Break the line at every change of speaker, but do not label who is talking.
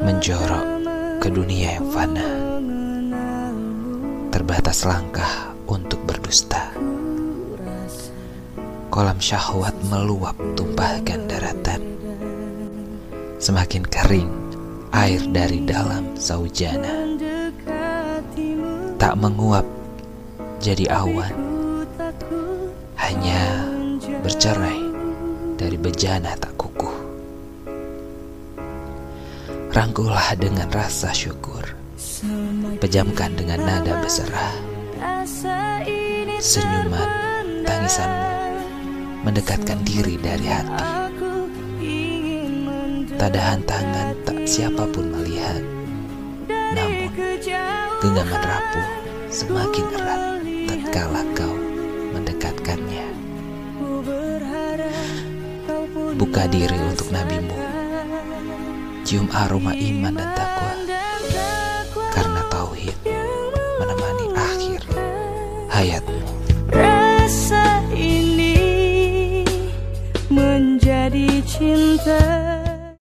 menjorok ke dunia yang fana. Terbatas langkah untuk berdusta. Kolam syahwat meluap tumpahkan daratan. Semakin kering air dari dalam saujana. Tak menguap jadi awan. Hanya bercerai dari bejana tak. Rangkulah dengan rasa syukur, pejamkan dengan nada berserah. Senyuman, tangisanmu mendekatkan diri dari hati. Tadahan tangan tak siapa pun melihat, namun genggaman rapuh semakin erat tatkala kau mendekatkannya. Buka diri untuk nabimu, cium aroma iman dan takwa, karena tauhid menemani akhir hayatmu.
Rasa ini menjadi cinta